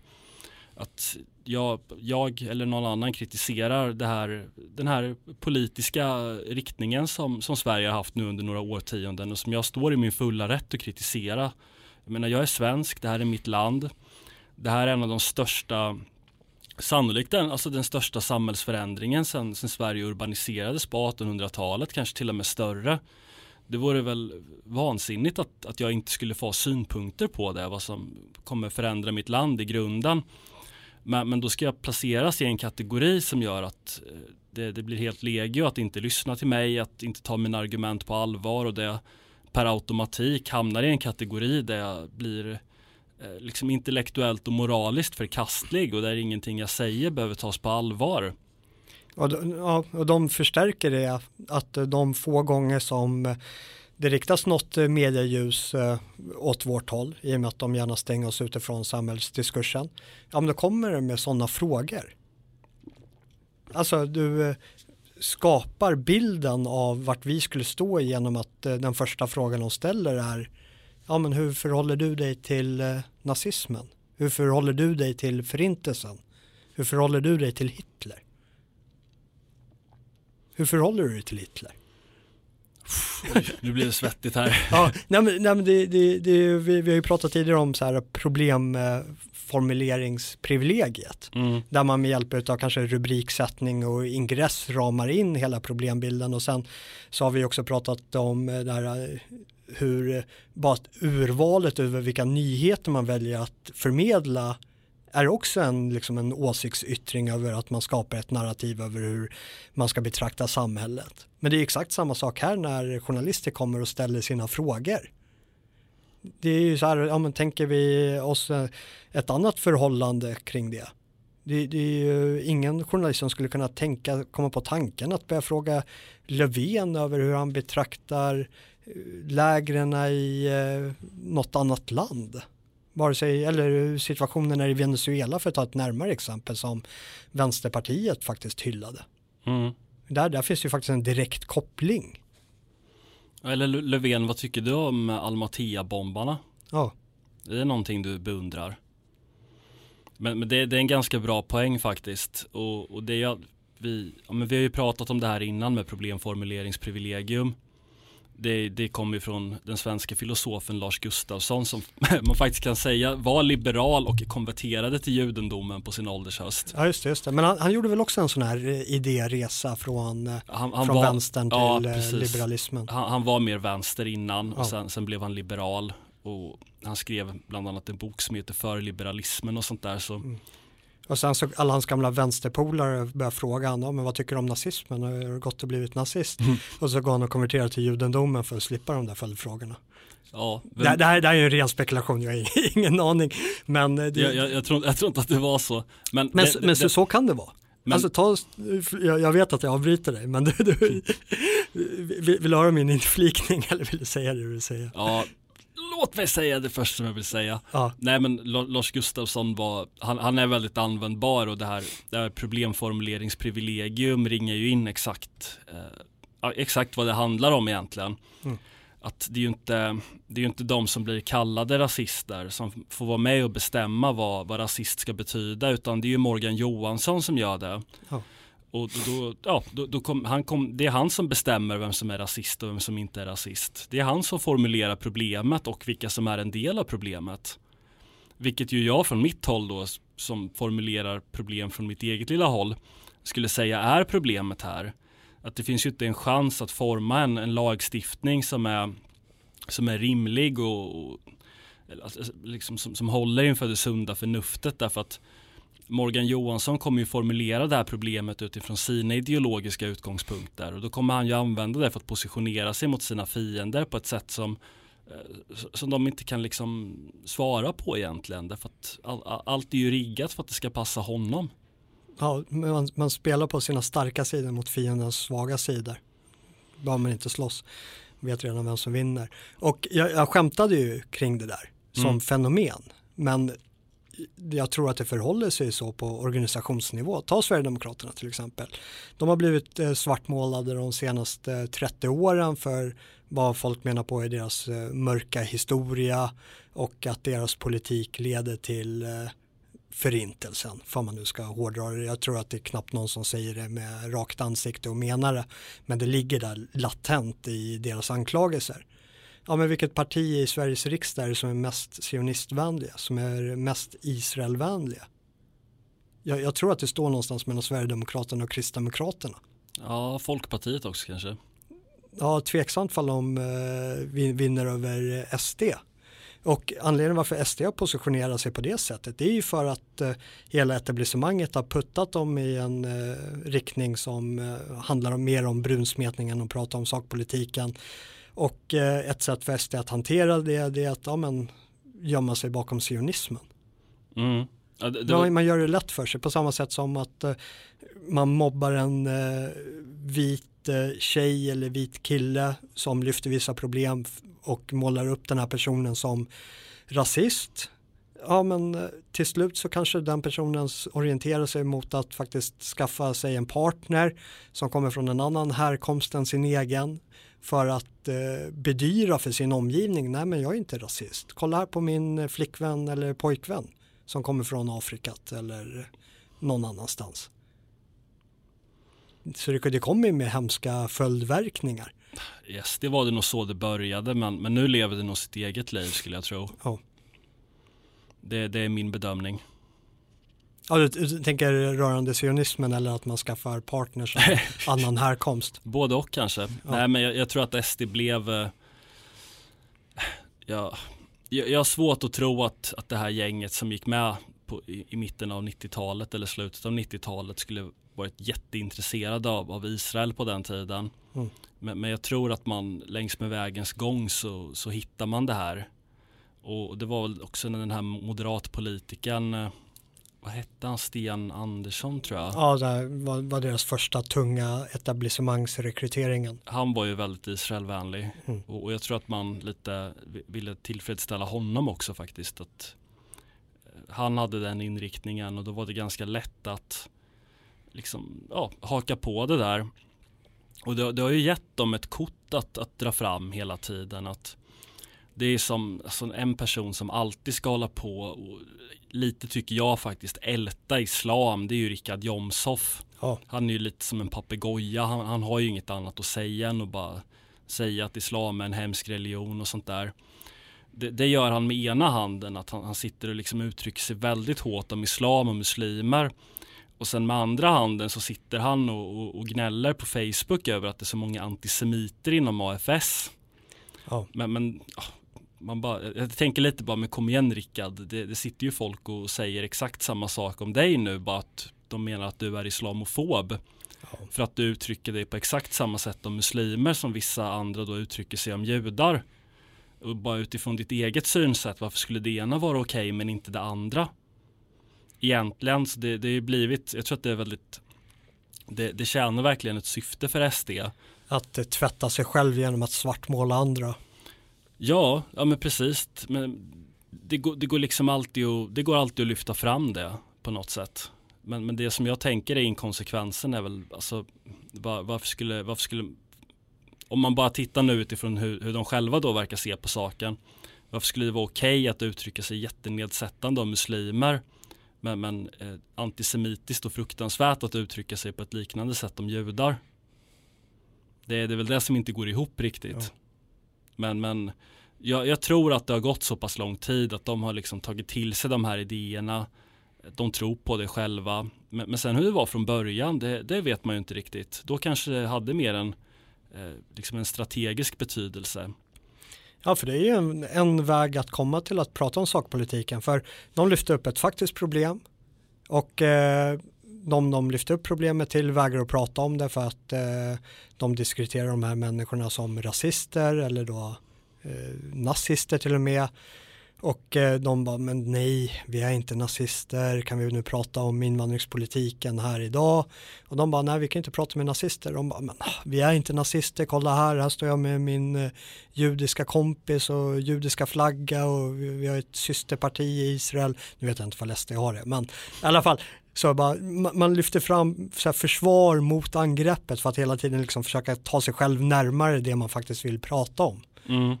Att jag, jag eller någon annan kritiserar det här, den här politiska riktningen som, som Sverige har haft nu under några årtionden och som jag står i min fulla rätt att kritisera. Jag menar, jag är svensk, det här är mitt land. Det här är en av de största Sannolikt den, alltså den största samhällsförändringen sen, sen Sverige urbaniserades på 1800-talet, kanske till och med större. Det vore väl vansinnigt att, att jag inte skulle få synpunkter på det, vad som kommer förändra mitt land i grunden. Men, men då ska jag placeras i en kategori som gör att eh, det, det, blir helt legio att inte lyssna till mig, att inte ta mina argument på allvar och det per automatik hamnar i en kategori där jag blir eh, liksom intellektuellt och moraliskt förkastlig och där ingenting jag säger behöver tas på allvar. Och de, ja, och de förstärker det att de få gånger som det riktas något eh, medieljus eh, åt vårt håll i och med att de gärna stänger oss utifrån samhällsdiskursen. Ja men då kommer det med sådana frågor. Alltså du eh, skapar bilden av vart vi skulle stå genom att den första frågan de ställer är ja men hur förhåller du dig till nazismen? Hur förhåller du dig till förintelsen? Hur förhåller du dig till Hitler? Hur förhåller du dig till Hitler? Nu blir det svettigt här. ja, nej men, nej men det, det, det, vi, vi har ju pratat tidigare om så här problemformuleringsprivilegiet. Mm. Där man med hjälp av kanske rubriksättning och ingress ramar in hela problembilden och sen så har vi också pratat om det här hur bara urvalet över vilka nyheter man väljer att förmedla är också en, liksom en åsiktsyttring över att man skapar ett narrativ över hur man ska betrakta samhället. Men det är exakt samma sak här när journalister kommer och ställer sina frågor. Det är ju så här, ja men tänker vi oss eh, ett annat förhållande kring det. Det, det, är ju ingen journalist som skulle kunna tänka, komma på tanken att börja fråga Löfven över hur han betraktar eh, lägren i eh, något annat land vare sig, eller situationen är i Venezuela för att ta ett närmare exempel som Vänsterpartiet faktiskt hyllade. Mm. Där, där finns ju faktiskt en direkt koppling. Eller Löfven, vad tycker du om Almatia-bombarna? Ja. Det är någonting du beundrar. Men, men det, det, är en ganska bra poäng faktiskt. Och, och det är, vi, ja, men vi har ju pratat om det här innan med problemformuleringsprivilegium det, det kommer från den svenska filosofen Lars Gustafsson som man faktiskt kan säga var liberal och konverterade till judendomen på sin åldershöst. Ja just det, just det. men han, han gjorde väl också en sån här eh, idéresa från, eh, han, han från var, vänstern till ja, eh, liberalismen. Han, han, var mer vänster innan och ja. sen, sen, blev han liberal och han skrev bland annat en bok som heter För liberalismen och sånt där. Så mm. Och sen så alla hans gamla vänsterpolare börjar fråga honom, men vad tycker du om nazismen? Har du gått och blivit nazist? Mm. Och så går han och konverterar till judendomen för att slippa de där följdfrågorna. Ja, vem... det, det, här, det här är en ren spekulation, jag har ingen aning. Men det... jag, jag, jag, tror, jag tror inte att det var så. Men, men, det, men så, så, kan det vara. Men... Alltså, ta, jag, jag, vet att jag avbryter dig, men du, du vill, vill du höra min inflikning eller vill du säga det du vill säga? Ja, låt mig säga det först som jag vill säga. Ja. Nej men Lars Gustafsson var, han, han, är väldigt användbar och det här, det här problemformuleringsprivilegium ringer ju in exakt, eh, exakt vad det handlar om egentligen. Mm. Att det är ju inte, det är inte de som blir kallade rasister som får vara med och bestämma vad, vad rasist ska betyda utan det är ju Morgan Johansson som gör det. Ja. Och då, ja, då, då kom, han kom, det är han som bestämmer vem som är rasist och vem som inte är rasist. Det är han som formulerar problemet och vilka som är en del av problemet. Vilket ju jag från mitt håll då, som formulerar problem från mitt eget lilla håll, skulle säga är problemet här. Att det finns ju inte en chans att forma en, en lagstiftning som är, som är rimlig och, och alltså, liksom, som, som håller inför det sunda förnuftet därför att Morgan Johansson kommer ju formulera det här problemet utifrån sina ideologiska utgångspunkter och då kommer han ju använda det för att positionera sig mot sina fiender på ett sätt som eh, som de inte kan liksom svara på egentligen därför att all, allt är ju riggat för att det ska passa honom. Ja, man, man spelar på sina starka sidor mot fiendens svaga sidor. Bara man inte slåss. Vet redan vem som vinner. Och jag, jag skämtade ju kring det där som mm. fenomen. Men jag tror att det förhåller sig så på organisationsnivå. Ta Sverigedemokraterna till exempel. De har blivit eh, svartmålade de senaste 30 åren för vad folk menar på är deras eh, mörka historia och att deras politik leder till eh, förintelsen, för man nu ska hårdra det. Jag tror att det är knappt någon som säger det med rakt ansikte och menar det. Men det ligger där latent i deras anklagelser. Ja, men vilket parti i Sveriges riksdag är det som är mest sionistvänliga, som är mest Israelvänliga? Jag, jag tror att det står någonstans mellan Sverigedemokraterna och Kristdemokraterna. Ja, Folkpartiet också kanske. Ja, tveksamt fall de eh, vinner över SD. Och anledningen varför SD har positionerat sig på det sättet det är ju för att eh, hela etablissemanget har puttat dem i en eh, riktning som eh, handlar om mer om brunsmetningen och prata om sakpolitiken. Och eh, ett sätt för SD att hantera det, det är att ja, men, gömma sig bakom sionismen. Mm. Ja, det, det var... Man gör det lätt för sig på samma sätt som att eh, man mobbar en eh, vit eh, tjej eller vit kille som lyfter vissa problem och målar upp den här personen som rasist. Ja men till slut så kanske den personen orienterar sig mot att faktiskt skaffa sig en partner som kommer från en annan härkomst än sin egen för att eh, bedyra för sin omgivning, nej men jag är inte rasist. Kolla här på min flickvän eller pojkvän som kommer från Afrikat eller någon annanstans. Så det, det kommer med hemska följdverkningar. Yes, det var det nog så det började men, men nu lever det nog sitt eget liv skulle jag tro. Oh. Det, det är min bedömning. Ja, du, du, tänker rörande sionismen eller att man skaffar partners av annan härkomst? Både och kanske. Ja. Nej, men jag, jag, tror att SD blev eh, ja, jag, jag har svårt att tro att, att det här gänget som gick med på, i, i, mitten av 90-talet eller slutet av 90-talet skulle varit jätteintresserade av, av Israel på den tiden. Mm. Men, men, jag tror att man längs med vägens gång så, så hittar man det här. Och det var väl också när den här moderatpolitiken eh, vad hette han, Sten Andersson tror jag. Ja, det var, var deras första tunga etablissemangsrekryteringen. Han var ju väldigt Israelvänlig mm. och, och, jag tror att man lite ville tillfredsställa honom också faktiskt. Att eh, han hade den inriktningen och då var det ganska lätt att liksom, ja, haka på det där. Och det, det har ju gett dem ett kort att, att dra fram hela tiden. att det är som alltså en person som alltid ska hålla på och lite tycker jag faktiskt älta islam. Det är ju Richard Jomshoff. Ja. Han är ju lite som en papegoja. Han, han, har ju inget annat att säga än att bara säga att islam är en hemsk religion och sånt där. Det, det gör han med ena handen, att han, han, sitter och liksom uttrycker sig väldigt hårt om islam och muslimer. Och sen med andra handen så sitter han och, och, och gnäller på Facebook över att det är så många antisemiter inom AFS. Ja. Men, men man bara, jag tänker lite bara med kom igen Rickard, det, det, sitter ju folk och säger exakt samma sak om dig nu, bara att de menar att du är islamofob. Ja. För att du uttrycker dig på exakt samma sätt om muslimer som vissa andra då uttrycker sig om judar. Och bara utifrån ditt eget synsätt, varför skulle det ena vara okej okay, men inte det andra? Egentligen, så det, det är blivit, jag tror att det är väldigt det, det tjänar verkligen ett syfte för SD. Att tvätta sig själv genom att svartmåla andra. Ja, ja men precis. Men det, går, det går liksom alltid att, det går alltid att lyfta fram det på något sätt. Men, men det som jag tänker är inkonsekvensen är väl, alltså var, varför skulle, varför skulle, om man bara tittar nu utifrån hur, hur de själva då verkar se på saken. Varför skulle det vara okej okay att uttrycka sig jättenedsättande om muslimer? Men, men eh, antisemitiskt och fruktansvärt att uttrycka sig på ett liknande sätt om judar. Det, det är väl det som inte går ihop riktigt. Ja. Men, men jag, jag, tror att det har gått så pass lång tid att de har liksom tagit till sig de här idéerna. De tror på det själva. Men, men sen hur det var från början, det, det, vet man ju inte riktigt. Då kanske det hade mer en, eh, liksom en strategisk betydelse. Ja, för det är ju en, en, väg att komma till att prata om sakpolitiken. För de lyfter upp ett faktiskt problem Och eh, de de lyfter upp problemet till vägrar att prata om det för att eh, de diskuterar de här människorna som rasister eller då eh, nazister till och med. Och eh, de bara, men nej, vi är inte nazister, kan vi nu prata om invandringspolitiken här idag? Och de bara, nej vi kan inte prata med nazister. De bara, men ah, vi är inte nazister, kolla här, här står jag med min eh, judiska kompis och judiska flagga och vi, vi har ett systerparti i Israel. Nu vet jag inte vad SD har det, men i alla fall, så bara, man lyfter fram så försvar mot angreppet för att hela tiden liksom försöka ta sig själv närmare det man faktiskt vill prata om. Mm.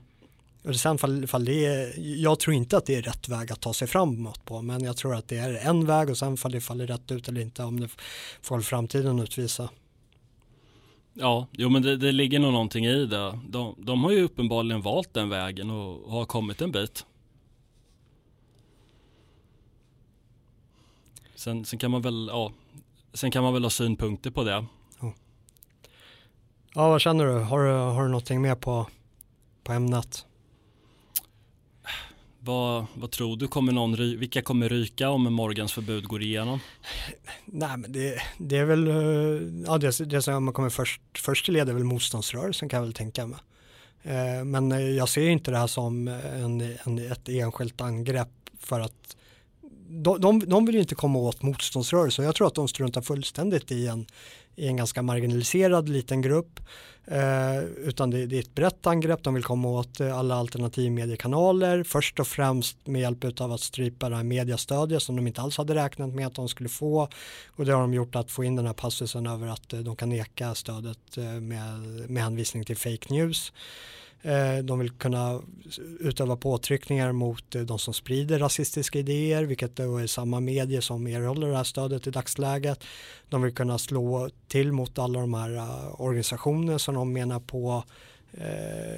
Sen fall, fall det är, jag tror inte att det är rätt väg att ta sig framåt på, men jag tror att det är en väg och sen fall det faller rätt ut eller inte, om det får framtiden utvisa. Ja, jo men det, det ligger nog någonting i det. De, de har ju uppenbarligen valt den vägen och har kommit en bit. Sen, sen kan man väl, ja, sen kan man väl ha synpunkter på det. Ja, ja vad känner du? Har, du? har du någonting mer på, på ämnet? Vad, vad tror du, kommer någon, vilka kommer ryka om Morgans förbud går igenom? Nej men det, det är väl, eh, ja det, det som man kommer först, först till led är väl motståndsrörelsen kan jag väl tänka mig. Eh, men jag ser inte det här som en, en, ett enskilt angrepp för att de, de, de vill ju inte komma åt motståndsrörelsen. Jag tror att de struntar fullständigt i en, i en ganska marginaliserad liten grupp. Eh, utan det, det, är ett brett angrepp. De vill komma åt eh, alla alternativmediekanaler. Först och främst med hjälp av att strypa det här mediastödet som de inte alls hade räknat med att de skulle få. Och det har de gjort att få in den här passusen över att eh, de kan neka stödet eh, med, med hänvisning till fake news. Eh, de vill kunna utöva påtryckningar mot eh, de som sprider rasistiska idéer, vilket då är samma medier som erhåller det här stödet i dagsläget. De vill kunna slå till mot alla de här eh, organisationer som de menar på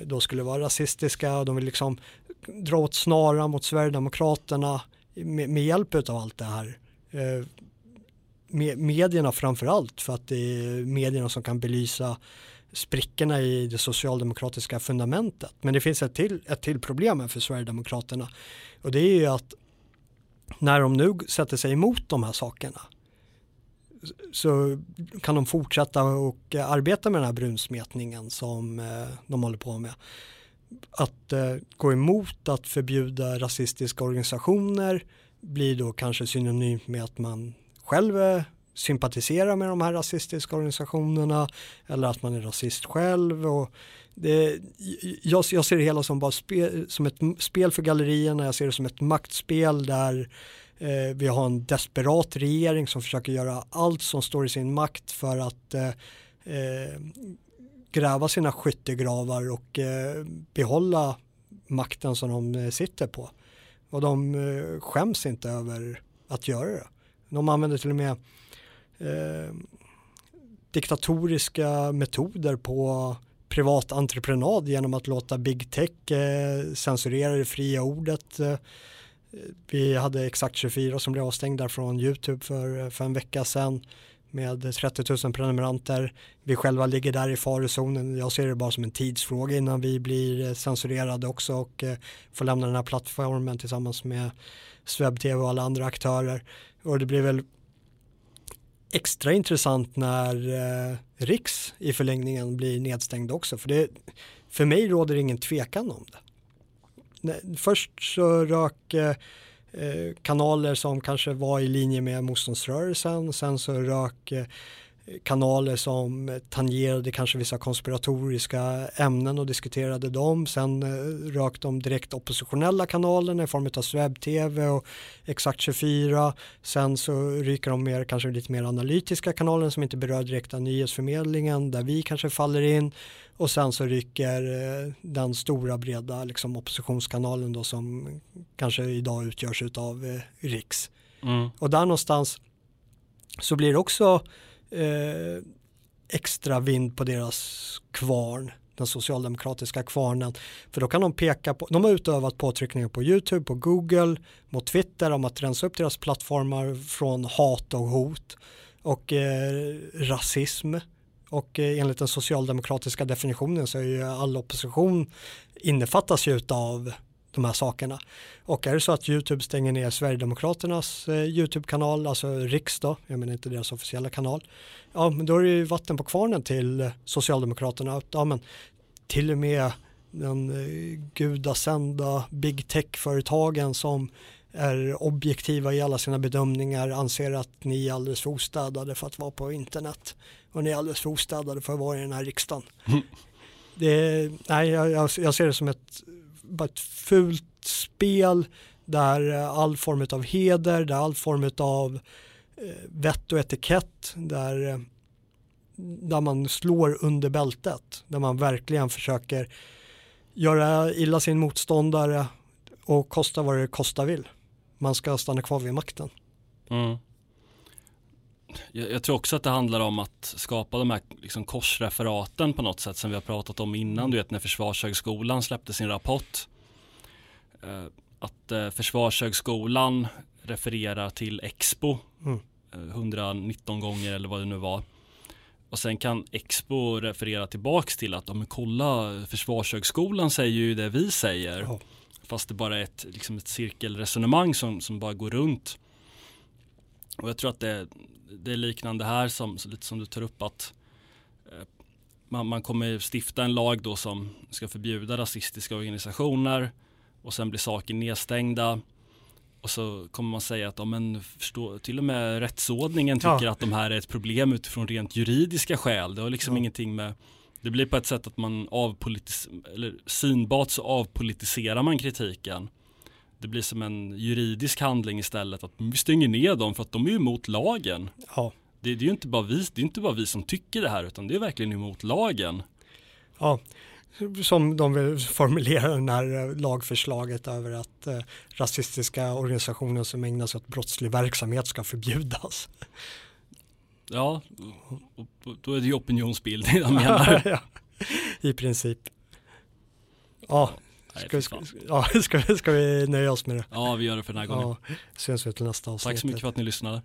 då skulle vara rasistiska. De vill liksom dra åt snara mot Sverigedemokraterna med, hjälp av allt det här. Medierna framförallt för att det är medierna som kan belysa sprickorna i det socialdemokratiska fundamentet. Men det finns ett till, ett till problem för Sverigedemokraterna och det är ju att när de nu sätter sig emot de här sakerna så kan de fortsätta och eh, arbeta med den här brunsmetningen som eh, de håller på med. Att eh, gå emot att förbjuda rasistiska organisationer blir då kanske synonymt med att man själv sympatiserar med de här rasistiska organisationerna eller att man är rasist själv. Och det, jag, jag ser det hela som, bara spe, som ett spel för gallerierna, jag ser det som ett maktspel där eh, vi har en desperat regering som försöker göra allt som står i sin makt för att eh, eh, gräva sina skyttegravar och eh, behålla makten som de eh, sitter på. Och de eh, skäms inte över att göra det. De använder till och med eh, diktatoriska metoder på privat entreprenad genom att låta big tech eh, censurera det fria ordet. Eh, vi hade Exakt 24 som blev avstängda från YouTube för, eh, för en vecka sedan med 30 000 prenumeranter. Vi själva ligger där i farozonen. Jag ser det bara som en tidsfråga innan vi blir eh, censurerade också och får lämna den här plattformen tillsammans med SwebTV och alla andra aktörer. Och det blir väl extra intressant när eh, Riks i förlängningen blir nedstängd också. För, det, för mig råder ingen tvekan om det. Först så rök eh, eh, kanaler som kanske var i linje med motståndsrörelsen. Sen så rök eh, kanaler som tangerade kanske vissa konspiratoriska ämnen och diskuterade dem. Sen eh, rök de direkt oppositionella kanalerna i form av SwebTV och Exakt 24. Sen så ryker de mer, kanske lite mer analytiska kanaler som inte berör direkta nyhetsförmedlingen där vi kanske faller in. Och sen så rycker eh, den stora breda liksom, oppositionskanalen då som kanske idag utgörs av eh, Riks. Mm. Och där någonstans så blir det också eh, extra vind på deras kvarn, den socialdemokratiska kvarnen. För då kan de peka på, de har utövat påtryckningar på YouTube, på Google, mot Twitter om att rensa upp deras plattformar från hat och hot och eh, rasism. Och eh, enligt den socialdemokratiska definitionen så är ju all opposition innefattas ju utav de här sakerna. Och är det så att YouTube stänger ner Sverigedemokraternas eh, YouTube-kanal, alltså Riks då, jag menar inte deras officiella kanal, ja men då är det ju vatten på kvarnen till Socialdemokraterna. Ja, men till och med den eh, gudasända big tech-företagen som är objektiva i alla sina bedömningar anser att ni är alldeles för ostädade för att vara på internet och ni är alldeles för ostädade för att vara i den här riksdagen. Mm. Det, nej, jag, jag, ser det som ett, bara ett fult spel där eh, all form av heder, där all form av eh, vett och etikett, där, eh, där man slår under bältet, där man verkligen försöker göra illa sin motståndare och kosta vad det kosta vill. Man ska stanna kvar vid makten. Mm. Jag, jag, tror också att det handlar om att skapa de här liksom, korsreferaten på något sätt som vi har pratat om innan. Du vet när Försvarshögskolan släppte sin rapport. Eh, att eh, Försvarshögskolan refererar till Expo mm. eh, 119 gånger eller vad det nu var. Och sen kan Expo referera tillbaks till att, men kolla Försvarshögskolan säger ju det vi säger. Oh. Fast det bara är ett, liksom ett cirkelresonemang som, som bara går runt. Och jag tror att det, det är liknande här som, lite som du tar upp att eh, man, man kommer stifta en lag då som ska förbjuda rasistiska organisationer och sen blir saken nedstängda och så kommer man säga att ja, men förstå, till och med rättsordningen tycker ja. att de här är ett problem utifrån rent juridiska skäl. Det har liksom ja. ingenting med det blir på ett sätt att man avpolitis eller synbart så avpolitiserar man kritiken. Det blir som en juridisk handling istället att vi stänger ner dem för att de är emot lagen. Ja. Det, det är ju inte bara vi, det är inte bara vi som tycker det här utan det är verkligen emot lagen. Ja, som de vill formulera det här lagförslaget över att eh, rasistiska organisationer som ägnar sig åt brottslig verksamhet ska förbjudas. Ja, och då är det ju opinionsbildning jag menar. ja, I princip. Ja, ska, vi, ska, ja ska, ska, vi nöja oss med det? Ja, vi gör det för den här gången. Ja, syns vi till nästa avsnitt. Tack så mycket för att ni lyssnade.